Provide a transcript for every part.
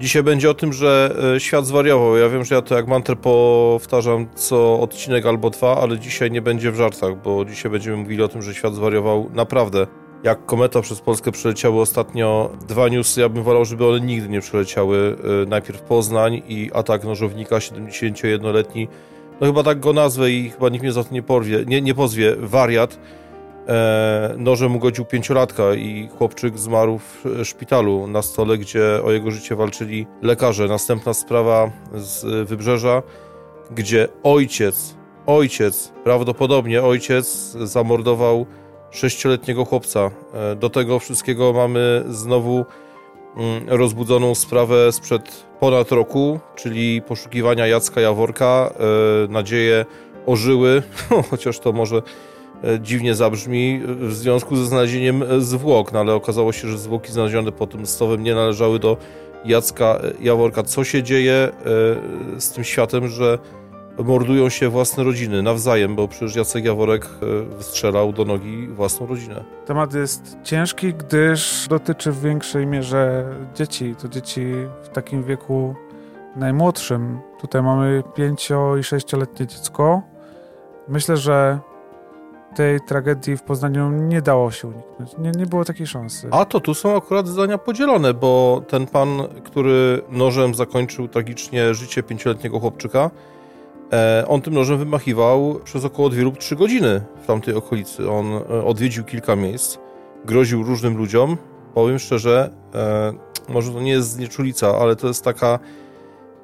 Dzisiaj będzie o tym, że e, świat zwariował. Ja wiem, że ja to jak mantrę powtarzam co odcinek albo dwa, ale dzisiaj nie będzie w żartach, bo dzisiaj będziemy mówili o tym, że świat zwariował naprawdę. Jak kometa przez Polskę przeleciały ostatnio dwa newsy, ja bym wolał, żeby one nigdy nie przeleciały. E, najpierw Poznań i atak nożownika 71-letni. No chyba tak go nazwę i chyba nikt mnie za to nie, porwie, nie, nie pozwie. Wariat nożem ugodził pięciolatka i chłopczyk zmarł w szpitalu na stole, gdzie o jego życie walczyli lekarze. Następna sprawa z Wybrzeża, gdzie ojciec, ojciec, prawdopodobnie ojciec zamordował sześcioletniego chłopca. E, do tego wszystkiego mamy znowu mm, rozbudzoną sprawę sprzed ponad roku, czyli poszukiwania Jacka Jaworka. E, nadzieje ożyły, chociaż to może E, dziwnie zabrzmi, w związku ze znalezieniem zwłok, no ale okazało się, że zwłoki znalezione pod tym stowem nie należały do Jacka e, Jaworka. Co się dzieje e, z tym światem, że mordują się własne rodziny nawzajem, bo przecież Jacek Jaworek wystrzelał do nogi własną rodzinę. Temat jest ciężki, gdyż dotyczy w większej mierze dzieci. To dzieci w takim wieku najmłodszym. Tutaj mamy pięcio- i sześcioletnie dziecko. Myślę, że tej tragedii w Poznaniu nie dało się uniknąć. Nie, nie było takiej szansy. A to tu są akurat zdania podzielone, bo ten pan, który nożem zakończył tragicznie życie pięcioletniego chłopczyka, e, on tym nożem wymachiwał przez około 2 lub 3 godziny w tamtej okolicy. On e, odwiedził kilka miejsc, groził różnym ludziom. Powiem szczerze, e, może to nie jest znieczulica, ale to jest taka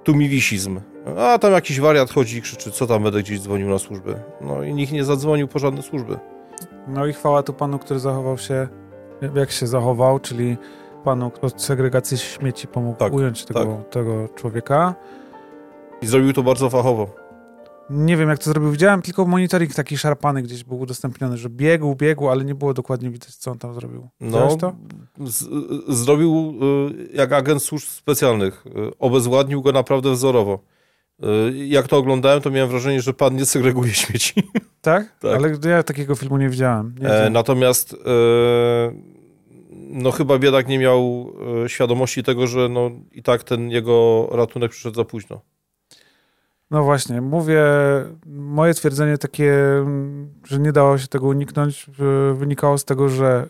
tumiwisizm. A tam jakiś wariat chodzi i krzyczy, co tam będę gdzieś dzwonił na służby. No i nikt nie zadzwonił po żadne służby. No i chwała tu panu, który zachował się, jak się zachował, czyli panu od segregacji śmieci pomógł tak, ująć tego, tak. tego człowieka. I zrobił to bardzo fachowo. Nie wiem, jak to zrobił. Widziałem tylko monitoring taki szarpany gdzieś był udostępniony, że biegł, biegł, ale nie było dokładnie widać, co on tam zrobił. no? Z, zrobił y, jak agent służb specjalnych. Y, obezwładnił go naprawdę wzorowo. Y, jak to oglądałem, to miałem wrażenie, że pan nie segreguje śmieci. Tak? tak. Ale ja takiego filmu nie widziałem. Nie e, natomiast e, no chyba biedak nie miał e, świadomości tego, że no i tak ten jego ratunek przyszedł za późno. No właśnie, mówię, moje twierdzenie takie, że nie dało się tego uniknąć, wynikało z tego, że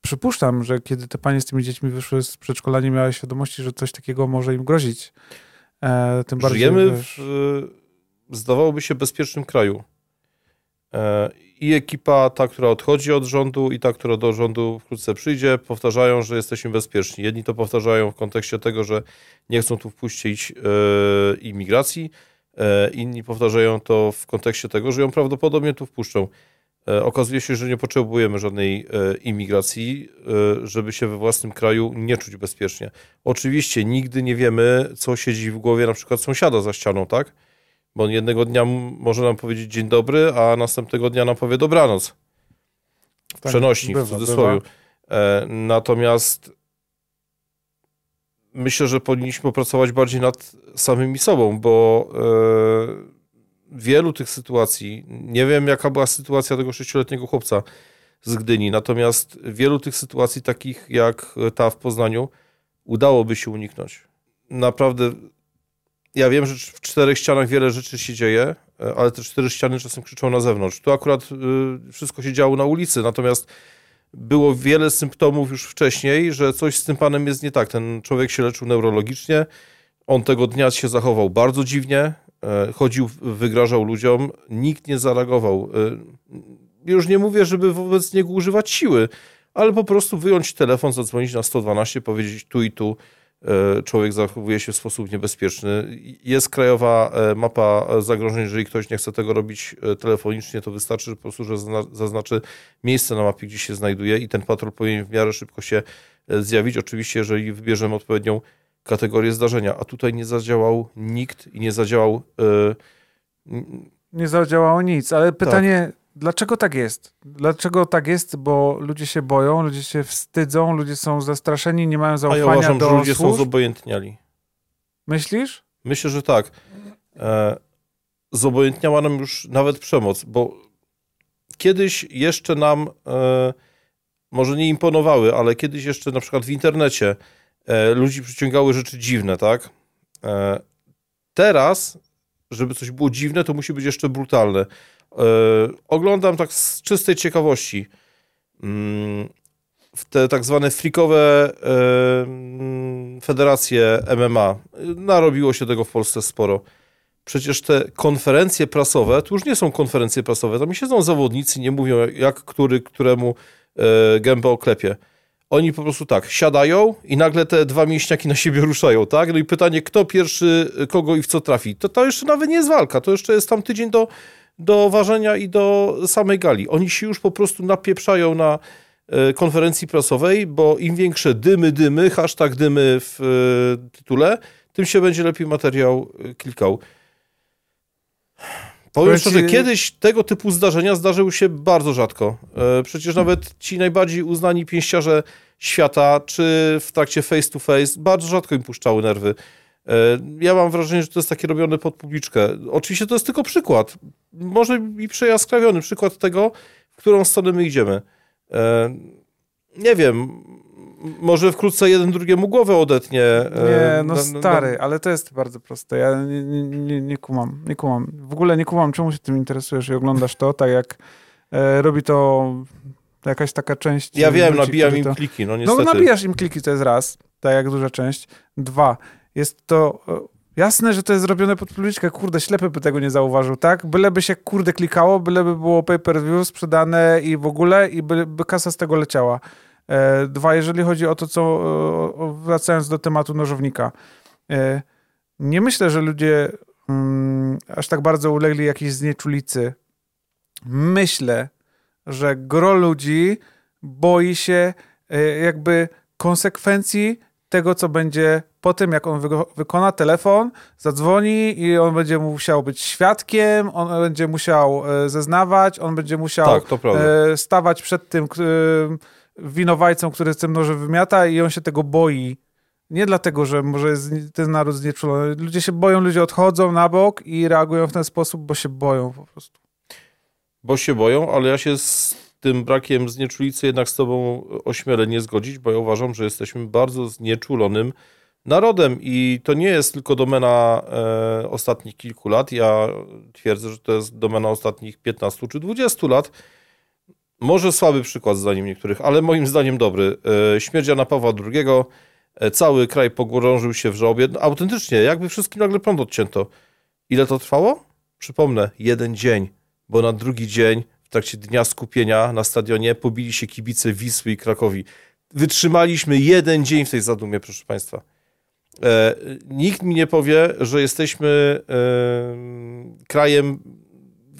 przypuszczam, że kiedy te panie z tymi dziećmi wyszły z przedszkola, nie miały świadomości, że coś takiego może im grozić. E, tym bardziej, Żyjemy w, zdawałoby się, bezpiecznym kraju. E, I ekipa, ta, która odchodzi od rządu, i ta, która do rządu wkrótce przyjdzie, powtarzają, że jesteśmy bezpieczni. Jedni to powtarzają w kontekście tego, że nie chcą tu wpuścić e, imigracji, e, inni powtarzają to w kontekście tego, że ją prawdopodobnie tu wpuszczą. E, okazuje się, że nie potrzebujemy żadnej e, imigracji, e, żeby się we własnym kraju nie czuć bezpiecznie. Oczywiście nigdy nie wiemy, co siedzi w głowie na przykład sąsiada za ścianą, tak? Bo on jednego dnia może nam powiedzieć dzień dobry, a następnego dnia nam powie dobranoc. W tak, przenośni, w cudzysłowie. Natomiast myślę, że powinniśmy pracować bardziej nad samymi sobą, bo wielu tych sytuacji, nie wiem jaka była sytuacja tego sześcioletniego chłopca z Gdyni, natomiast wielu tych sytuacji, takich jak ta w Poznaniu, udałoby się uniknąć. Naprawdę, ja wiem, że w czterech ścianach wiele rzeczy się dzieje, ale te cztery ściany czasem krzyczą na zewnątrz. Tu akurat y, wszystko się działo na ulicy, natomiast było wiele symptomów już wcześniej, że coś z tym panem jest nie tak. Ten człowiek się leczył neurologicznie, on tego dnia się zachował bardzo dziwnie, E, chodził, wygrażał ludziom, nikt nie zareagował. E, już nie mówię, żeby wobec niego używać siły, ale po prostu wyjąć telefon, zadzwonić na 112, powiedzieć tu i tu e, człowiek zachowuje się w sposób niebezpieczny. Jest krajowa mapa zagrożeń, jeżeli ktoś nie chce tego robić telefonicznie, to wystarczy po prostu, że zaznaczy miejsce na mapie, gdzie się znajduje i ten patrol powinien w miarę szybko się zjawić. Oczywiście, jeżeli wybierzemy odpowiednią kategorię zdarzenia, a tutaj nie zadziałał nikt i nie zadziałał. Yy... Nie zadziałało nic, ale pytanie, tak. dlaczego tak jest? Dlaczego tak jest? Bo ludzie się boją, ludzie się wstydzą, ludzie są zastraszeni, nie mają zaufania a ja uważam, do że ludzie służb? są zobojętniali. Myślisz? Myślę, że tak. E, zobojętniała nam już nawet przemoc, bo kiedyś jeszcze nam e, może nie imponowały, ale kiedyś jeszcze na przykład w internecie ludzi przyciągały rzeczy dziwne, tak? E, teraz, żeby coś było dziwne, to musi być jeszcze brutalne. E, oglądam tak z czystej ciekawości mm, w te tak zwane frikowe e, mm, federacje MMA. Narobiło się tego w Polsce sporo. Przecież te konferencje prasowe, to już nie są konferencje prasowe, tam siedzą zawodnicy, nie mówią jak który, któremu e, gębę oklepie. Oni po prostu tak, siadają i nagle te dwa mięśniaki na siebie ruszają, tak? No i pytanie, kto pierwszy kogo i w co trafi. To, to jeszcze nawet nie jest walka, to jeszcze jest tam tydzień do, do ważenia i do samej gali. Oni się już po prostu napieprzają na e, konferencji prasowej, bo im większe dymy, dymy, hashtag dymy w e, tytule, tym się będzie lepiej materiał klikał. Powiem szczerze, kiedyś tego typu zdarzenia zdarzyły się bardzo rzadko. E, przecież nawet ci najbardziej uznani pięściarze świata, czy w trakcie face to face, bardzo rzadko im puszczały nerwy. E, ja mam wrażenie, że to jest takie robione pod publiczkę. Oczywiście to jest tylko przykład. Może i przejaskrawiony przykład tego, w którą stronę my idziemy. E, nie wiem, może wkrótce jeden drugiemu głowę odetnie. E, nie, no stary, ale to jest bardzo proste. Ja nie, nie, nie, kumam, nie kumam. W ogóle nie kumam, czemu się tym interesujesz i oglądasz to, tak jak robi to jakaś taka część... Ja wiem, nabijam im to... kliki, no niestety. No nabijasz im kliki, to jest raz, tak jak duża część. Dwa, jest to... Jasne, że to jest zrobione pod publiczkę, kurde, ślepy by tego nie zauważył, tak? Byleby się, kurde, klikało, byleby było pay-per-view sprzedane i w ogóle, i by, by kasa z tego leciała. E, dwa, jeżeli chodzi o to, co wracając do tematu nożownika. E, nie myślę, że ludzie mm, aż tak bardzo ulegli jakiejś znieczulicy. Myślę, że gro ludzi boi się e, jakby konsekwencji tego, co będzie po tym, jak on wykona telefon, zadzwoni i on będzie musiał być świadkiem, on będzie musiał zeznawać, on będzie musiał tak, stawać przed tym, winowajcą, który z tym nożem wymiata i on się tego boi. Nie dlatego, że może jest ten naród znieczulony. Ludzie się boją, ludzie odchodzą na bok i reagują w ten sposób, bo się boją po prostu. Bo się boją, ale ja się z tym brakiem znieczulicy jednak z tobą ośmielę nie zgodzić, bo ja uważam, że jesteśmy bardzo znieczulonym narodem i to nie jest tylko domena e, ostatnich kilku lat. Ja twierdzę, że to jest domena ostatnich 15 czy 20 lat może słaby przykład zdaniem niektórych, ale moim zdaniem dobry. E, śmierć Jana Pawła II, e, cały kraj pogrążył się w żałobie. No, autentycznie, jakby wszystkim nagle prąd odcięto. Ile to trwało? Przypomnę, jeden dzień, bo na drugi dzień w trakcie dnia skupienia na stadionie pobili się kibice Wisły i Krakowi. Wytrzymaliśmy jeden dzień w tej zadumie, proszę Państwa. E, nikt mi nie powie, że jesteśmy e, krajem,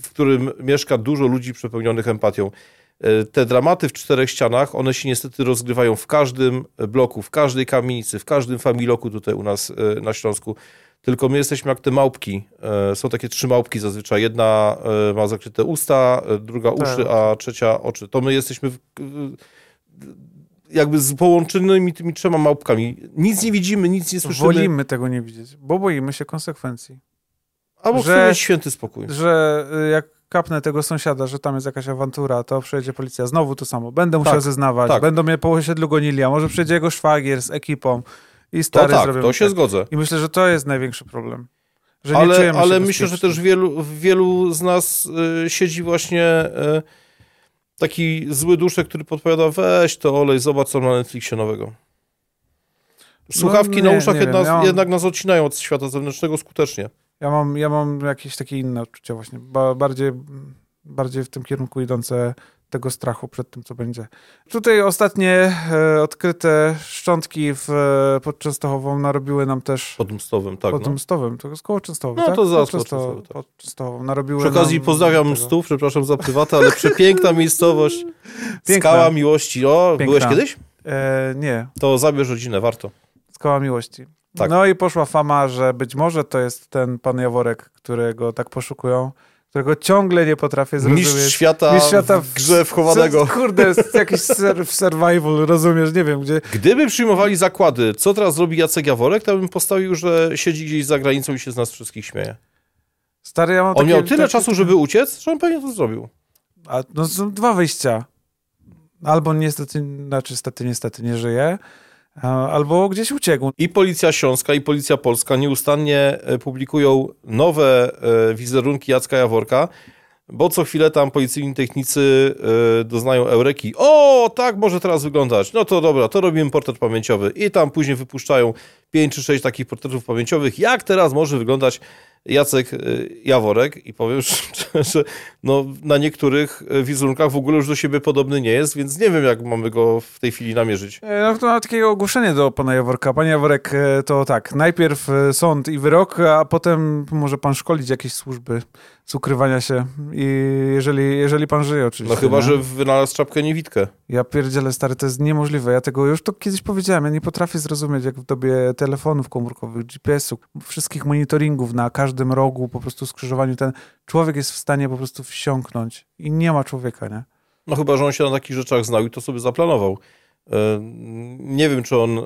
w którym mieszka dużo ludzi przepełnionych empatią. E, te dramaty w czterech ścianach, one się niestety rozgrywają w każdym bloku, w każdej kamienicy, w każdym familoku tutaj u nas e, na Śląsku. Tylko my jesteśmy jak te małpki. E, są takie trzy małpki zazwyczaj. Jedna ma zakryte usta, druga tak. uszy, a trzecia oczy. To my jesteśmy w, jakby z połączonymi tymi trzema małpkami. Nic nie widzimy, nic nie słyszymy. Wolimy tego nie widzieć, bo boimy się konsekwencji. Albo że, święty spokój. Że jak kapnę tego sąsiada, że tam jest jakaś awantura, to przyjedzie policja. Znowu to samo. Będę musiał tak, zeznawać. Tak. Będą mnie po osiedlu gonili, a może przyjedzie jego szwagier z ekipą i stary to tak, to się tak. zgodzę. I myślę, że to jest największy problem. Że ale ale myślę, że też wielu, wielu z nas y, siedzi właśnie y, taki zły duszek, który podpowiada, weź to olej, zobacz co na Netflixie nowego. Słuchawki no, nie, na uszach jednak, ja mam... jednak nas odcinają od świata zewnętrznego skutecznie. Ja mam, ja mam jakieś takie inne odczucia właśnie, ba, bardziej, bardziej w tym kierunku idące tego strachu przed tym, co będzie. Tutaj ostatnie e, odkryte szczątki w, e, pod Częstochową narobiły nam też... Pod Mstowym, tak. Pod no. Mstowym, to jest koło Częstochowy, No tak? to zaraz Często, tak. pod Częstochową narobiły Przy okazji pozdrawiam Mstów, przepraszam za prywatę, ale przepiękna miejscowość. Piękna. Skała Miłości. O, Piękna. byłeś kiedyś? E, nie. To zabierz rodzinę, warto. Skała Miłości. Tak. No i poszła fama, że być może to jest ten pan Jaworek, którego tak poszukują, którego ciągle nie potrafię zrozumieć. Mistrz świata, Mistrz świata w grze wchowanego. Kurde, jest jakiś survival, rozumiesz, nie wiem gdzie. Gdyby przyjmowali zakłady, co teraz robi Jacek Jaworek, to bym postawił, że siedzi gdzieś za granicą i się z nas wszystkich śmieje. Stary, ja mam on takie, miał tyle takie... czasu, żeby uciec, że on pewnie to zrobił. A, no są dwa wyjścia. Albo niestety, znaczy niestety, niestety nie żyje, albo gdzieś uciekł. I Policja Śląska, i Policja Polska nieustannie e, publikują nowe e, wizerunki Jacka Jaworka, bo co chwilę tam policyjni technicy y, doznają eureki. O, tak może teraz wyglądać. No to dobra, to robimy portret pamięciowy. I tam później wypuszczają 5 czy 6 takich portretów pamięciowych. Jak teraz może wyglądać Jacek y, Jaworek? I powiem że no, na niektórych wizerunkach w ogóle już do siebie podobny nie jest, więc nie wiem, jak mamy go w tej chwili namierzyć. E, no to mam takie ogłoszenie do pana Jaworka. Panie Jaworek, e, to tak, najpierw e, sąd i wyrok, a potem może pan szkolić jakieś służby z ukrywania się. I jeżeli, jeżeli pan żyje oczywiście. No chyba, nie? że wynalazł czapkę niewidkę. Ja pierdzielę, stary, to jest niemożliwe. Ja tego już to kiedyś powiedziałem. Ja nie potrafię zrozumieć, jak w dobie telefonów komórkowych, GPS-u, wszystkich monitoringów na każdym rogu, po prostu skrzyżowaniu, ten człowiek jest w stanie po prostu wsiąknąć i nie ma człowieka, nie? No chyba, że on się na takich rzeczach znał i to sobie zaplanował. E, nie wiem, czy on e,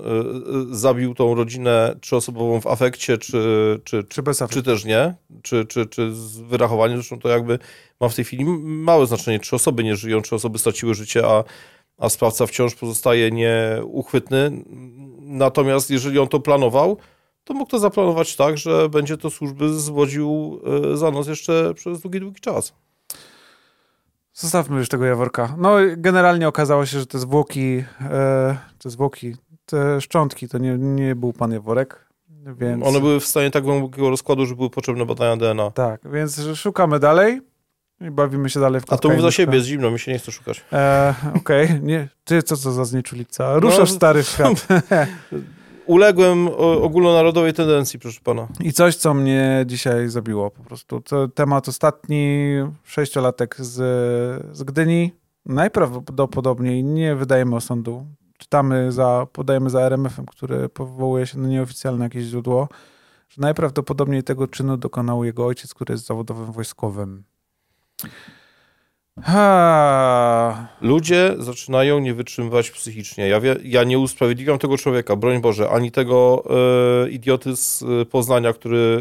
zabił tą rodzinę trzyosobową w afekcie, czy, czy, czy, bez czy też nie, czy, czy, czy z wyrachowaniem. Zresztą to jakby ma w tej chwili małe znaczenie. Trzy osoby nie żyją, trzy osoby straciły życie, a, a sprawca wciąż pozostaje nieuchwytny. Natomiast jeżeli on to planował, to mógł to zaplanować tak, że będzie to służby zwodził e, za nos jeszcze przez długi, długi czas. Zostawmy już tego Jaworka. No, generalnie okazało się, że te zwłoki, e, te zwłoki, te szczątki to nie, nie był pan Jaworek, więc... One były w stanie tak głębokiego rozkładu, że były potrzebne badania DNA. Tak, więc szukamy dalej i bawimy się dalej w A to mów za siebie, jest zimno, mi się nie chce szukać. E, Okej, okay. nie, ty co co za znieczulica? Ruszasz no, stary świat. uległem ogólnonarodowej tendencji, proszę pana. I coś, co mnie dzisiaj zabiło po prostu. To temat ostatni, sześciolatek z, z Gdyni. Najprawdopodobniej nie wydajemy osądu. Czytamy za, podajemy za RMF-em, który powołuje się na nieoficjalne jakieś źródło, że najprawdopodobniej tego czynu dokonał jego ojciec, który jest zawodowym wojskowym. Ha. Ludzie zaczynają nie wytrzymywać psychicznie. Ja, wie, ja nie usprawiedliwiam tego człowieka, broń Boże, ani tego e, idioty z e, Poznania, który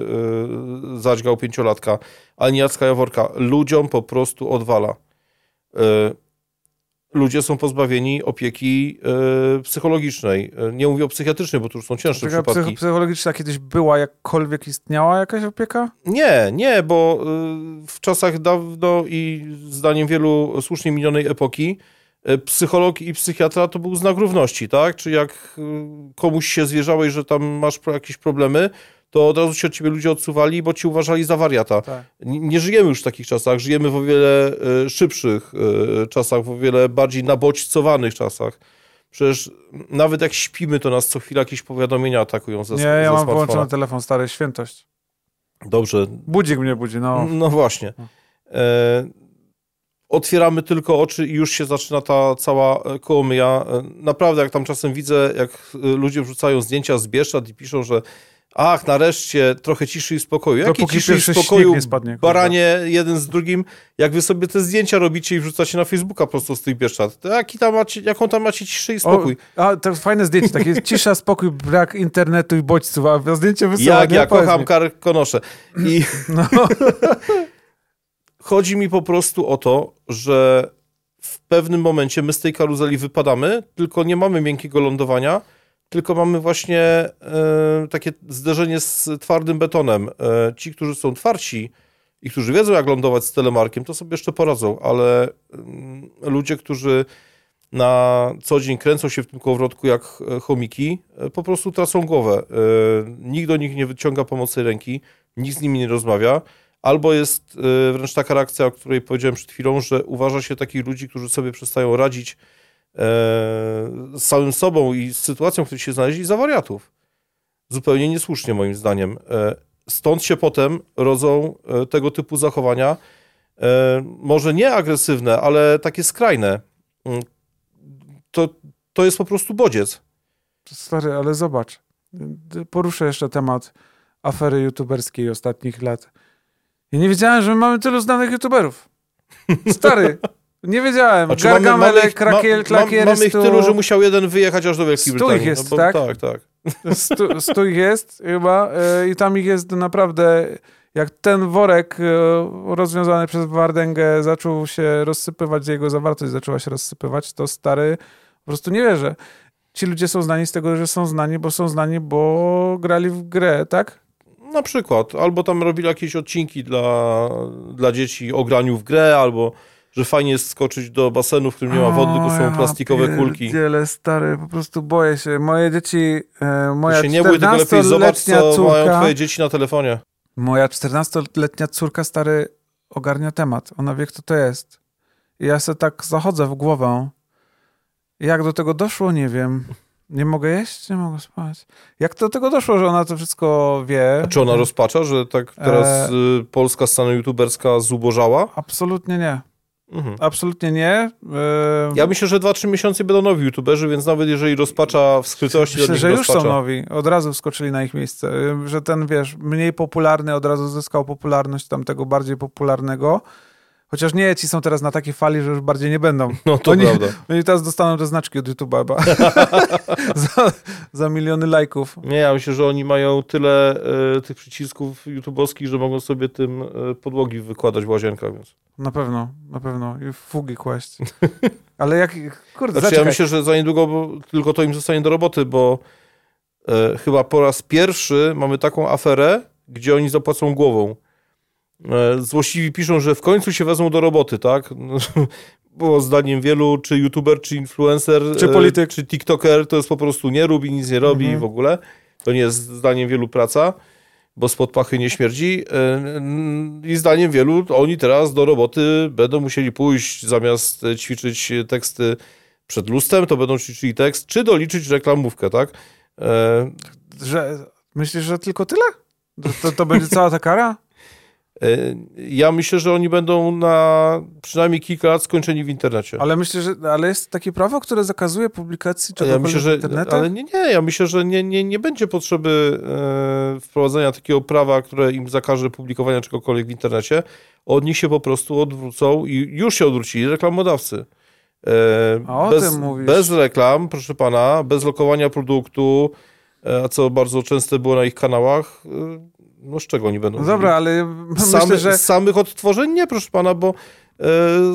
e, zadźgał pięciolatka, ani Jacka Jaworka. Ludziom po prostu odwala. E, ludzie są pozbawieni opieki e, psychologicznej. E, nie mówię o psychiatrycznej, bo to już są cięższe opieka przypadki. psychologiczna kiedyś była, jakkolwiek istniała jakaś opieka? Nie, nie, bo e, w czasach dawno i zdaniem wielu słusznie minionej epoki psycholog i psychiatra to był znak równości, tak? Czy jak komuś się zwierzałeś, że tam masz jakieś problemy, to od razu się od ciebie ludzie odsuwali, bo ci uważali za wariata. Tak. Nie żyjemy już w takich czasach, żyjemy w o wiele e, szybszych e, czasach, w o wiele bardziej nabodźcowanych czasach. Przecież nawet jak śpimy, to nas co chwilę jakieś powiadomienia atakują ze Nie, ja mam wyłączony telefon, stary, świętość. Dobrze. Budzik mnie budzi, no. No właśnie. E, otwieramy tylko oczy i już się zaczyna ta cała kołomyja. Naprawdę, jak tam czasem widzę, jak ludzie wrzucają zdjęcia z Bieszczad i piszą, że Ach, nareszcie trochę ciszy i spokoju. Jakie ciszy i spokoju, spadnie, baranie jeden z drugim, jak wy sobie te zdjęcia robicie i wrzucacie na Facebooka prosto z tych Bieszczad, to jaki tam macie, jaką tam macie ciszę i spokój? O, a, to fajne zdjęcie, takie cisza, spokój, brak internetu i bodźców, a zdjęcie wysyła. Jak ja kocham karkonosze. I no. chodzi mi po prostu o to, że w pewnym momencie my z tej karuzeli wypadamy, tylko nie mamy miękkiego lądowania, tylko mamy właśnie e, takie zderzenie z twardym betonem. E, ci, którzy są twardsi i którzy wiedzą, jak lądować z telemarkiem, to sobie jeszcze poradzą, ale mm, ludzie, którzy na co dzień kręcą się w tym kołowrotku jak e, chomiki, po prostu tracą głowę. Nikt do nich nie wyciąga pomocy ręki, nikt z nimi nie rozmawia. Albo jest wręcz taka reakcja, o której powiedziałem przed chwilą, że uważa się takich ludzi, którzy sobie przestają radzić z samym sobą i z sytuacją, w której się znaleźli, za wariatów. Zupełnie niesłusznie, moim zdaniem. E, stąd się potem rodzą e, tego typu zachowania, e, może nie agresywne, ale takie skrajne. Mm, to, to jest po prostu bodziec. Stary, ale zobacz. Poruszę jeszcze temat afery youtuberskiej ostatnich lat. Ja nie wiedziałem, że my mamy tylu znanych youtuberów. Stary, Nie wiedziałem. Znaczy, Gargamel, mamy, mamy Krakiel, Klakier, Mamy ich tylu, że musiał jeden wyjechać aż do Wielkiej Brytanii. ich jest, no, bo, tak? Tak, tak. Stu, stu ich jest chyba e, i tam ich jest naprawdę... Jak ten worek e, rozwiązany przez Wardęgę zaczął się rozsypywać, jego zawartość zaczęła się rozsypywać, to stary po prostu nie wierzę. ci ludzie są znani z tego, że są znani, bo są znani, bo grali w grę, tak? Na przykład, albo tam robili jakieś odcinki dla, dla dzieci o graniu w grę, albo że fajnie jest skoczyć do basenu, w którym nie ma wody, tylko są plastikowe kulki. Wiele stary, po prostu boję się. Moje dzieci, e, moja się nie bój, tylko lepiej zobacz, co córka, mają twoje dzieci na telefonie. Moja 14-letnia córka, stary, ogarnia temat. Ona wie, kto to jest. I ja sobie tak zachodzę w głowę. Jak do tego doszło, nie wiem. Nie mogę jeść, nie mogę spać. Jak do tego doszło, że ona to wszystko wie? A czy ona rozpacza, że tak teraz e... polska scena youtuberska zubożała? Absolutnie nie. Mhm. Absolutnie nie. Ja myślę, że 2-3 miesiące będą nowi youtuberzy, więc nawet jeżeli rozpacza w skrytości, Myślę, że rozpacza. już są nowi. Od razu wskoczyli na ich miejsce. Że ten, wiesz, mniej popularny od razu zyskał popularność tamtego bardziej popularnego. Chociaż nie, ci są teraz na takiej fali, że już bardziej nie będą. No to oni, prawda. Oni teraz dostaną te znaczki od YouTube'a za, za, miliony lajków. Nie, ja myślę, że oni mają tyle y, tych przycisków YouTube'owskich, że mogą sobie tym y, podłogi wykładać w łazienkach. Więc. Na pewno, na pewno. I fugi kłaść. Ale jak, kurde, znaczy, ja myślę, że za niedługo tylko to im zostanie do roboty, bo y, chyba po raz pierwszy mamy taką aferę, gdzie oni zapłacą głową. E, złośliwi piszą, że w końcu się wezmą do roboty, tak? Bo zdaniem wielu, czy youtuber, czy influencer, czy polityk, czy tiktoker, to jest po prostu nie robi, nic nie robi mhm. w ogóle. To nie jest zdaniem wielu praca, bo spod pachy nie śmierdzi. E, I zdaniem wielu, oni teraz do roboty będą musieli pójść, zamiast ćwiczyć teksty przed lustrem, to będą ćwiczyli tekst, czy doliczyć reklamówkę, tak? E, że, myślisz, że tylko tyle? To, to, to będzie cała ta kara? E, ja myślę, że oni będą na przynajmniej kilka lat skończeni w internecie. Ale myślę, że ale jest takie prawo, które zakazuje publikacji czegokolwiek ja myślę, że, w internecie? Ale nie, nie, ja myślę, że nie, nie, nie będzie potrzeby e, wprowadzenia takiego prawa, które im zakaże publikowania czegokolwiek w internecie. Od nich się po prostu odwrócą i już się odwrócili reklamodawcy. E, bez, bez reklam, proszę pana, bez lokowania produktu, e, a co bardzo częste było na ich kanałach, e, no z czego oni będą? No dobra, ale myślę, że... Z samych odtworzeń nie, proszę pana, bo e,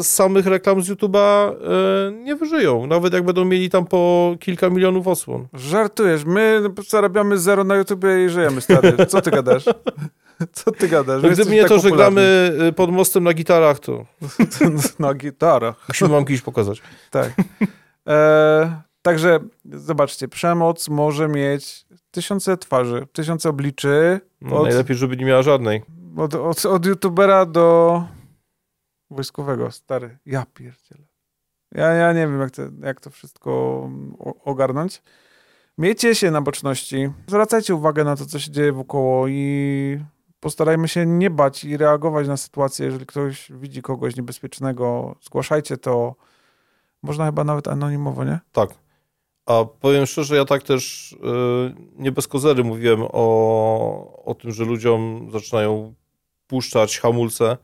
z samych reklam z YouTube'a e, nie wyżyją. Nawet jak będą mieli tam po kilka milionów osłon. Żartujesz. My zarabiamy zero na YouTubie i żyjemy, stary. Co ty gadasz? Co ty gadasz? Gdyby nie tak to, popularni. że gramy e, pod mostem na gitarach, to... na gitarach. Musimy wam kiedyś pokazać. Tak. E, także zobaczcie, przemoc może mieć tysiące twarzy, tysiące obliczy. No, od, najlepiej, żeby nie miała żadnej. Od, od, od youtubera do wojskowego, stary. Ja pierdzielę. Ja, ja nie wiem, jak to, jak to wszystko ogarnąć. Miejcie się na boczności. Zwracajcie uwagę na to, co się dzieje wokoło i postarajmy się nie bać i reagować na sytuację. Jeżeli ktoś widzi kogoś niebezpiecznego, zgłaszajcie to. Można chyba nawet anonimowo, nie? Tak. A powiem szczerze, ja tak też yy, nie bez kozery mówiłem o, o tym, że ludziom zaczynają puszczać hamulce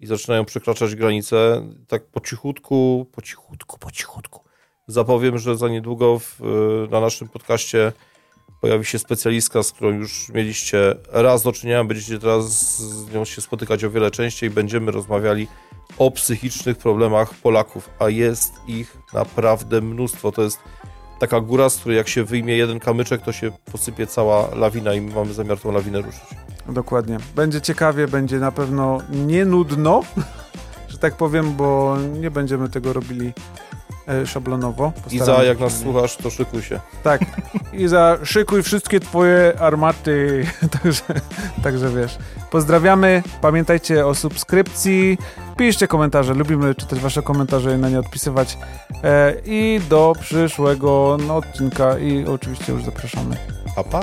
i zaczynają przekraczać granice. Tak po cichutku, po cichutku, po cichutku. Zapowiem, że za niedługo w, yy, na naszym podcaście pojawi się specjalistka, z którą już mieliście raz do czynienia, będziecie teraz z nią się spotykać o wiele częściej. Będziemy rozmawiali o psychicznych problemach Polaków, a jest ich naprawdę mnóstwo. To jest taka góra, z której jak się wyjmie jeden kamyczek, to się posypie cała lawina i mamy zamiar tą lawinę ruszyć. Dokładnie. Będzie ciekawie, będzie na pewno nie nudno, że tak powiem, bo nie będziemy tego robili e, szablonowo. I za jak nas słuchasz, to szykuj się. Tak. I za szykuj wszystkie twoje armaty. także, także wiesz. Pozdrawiamy. Pamiętajcie o subskrypcji. Piszcie komentarze. Lubimy czytać wasze komentarze i na nie odpisywać. E, I do przyszłego odcinka i oczywiście już zapraszamy. Pa, pa.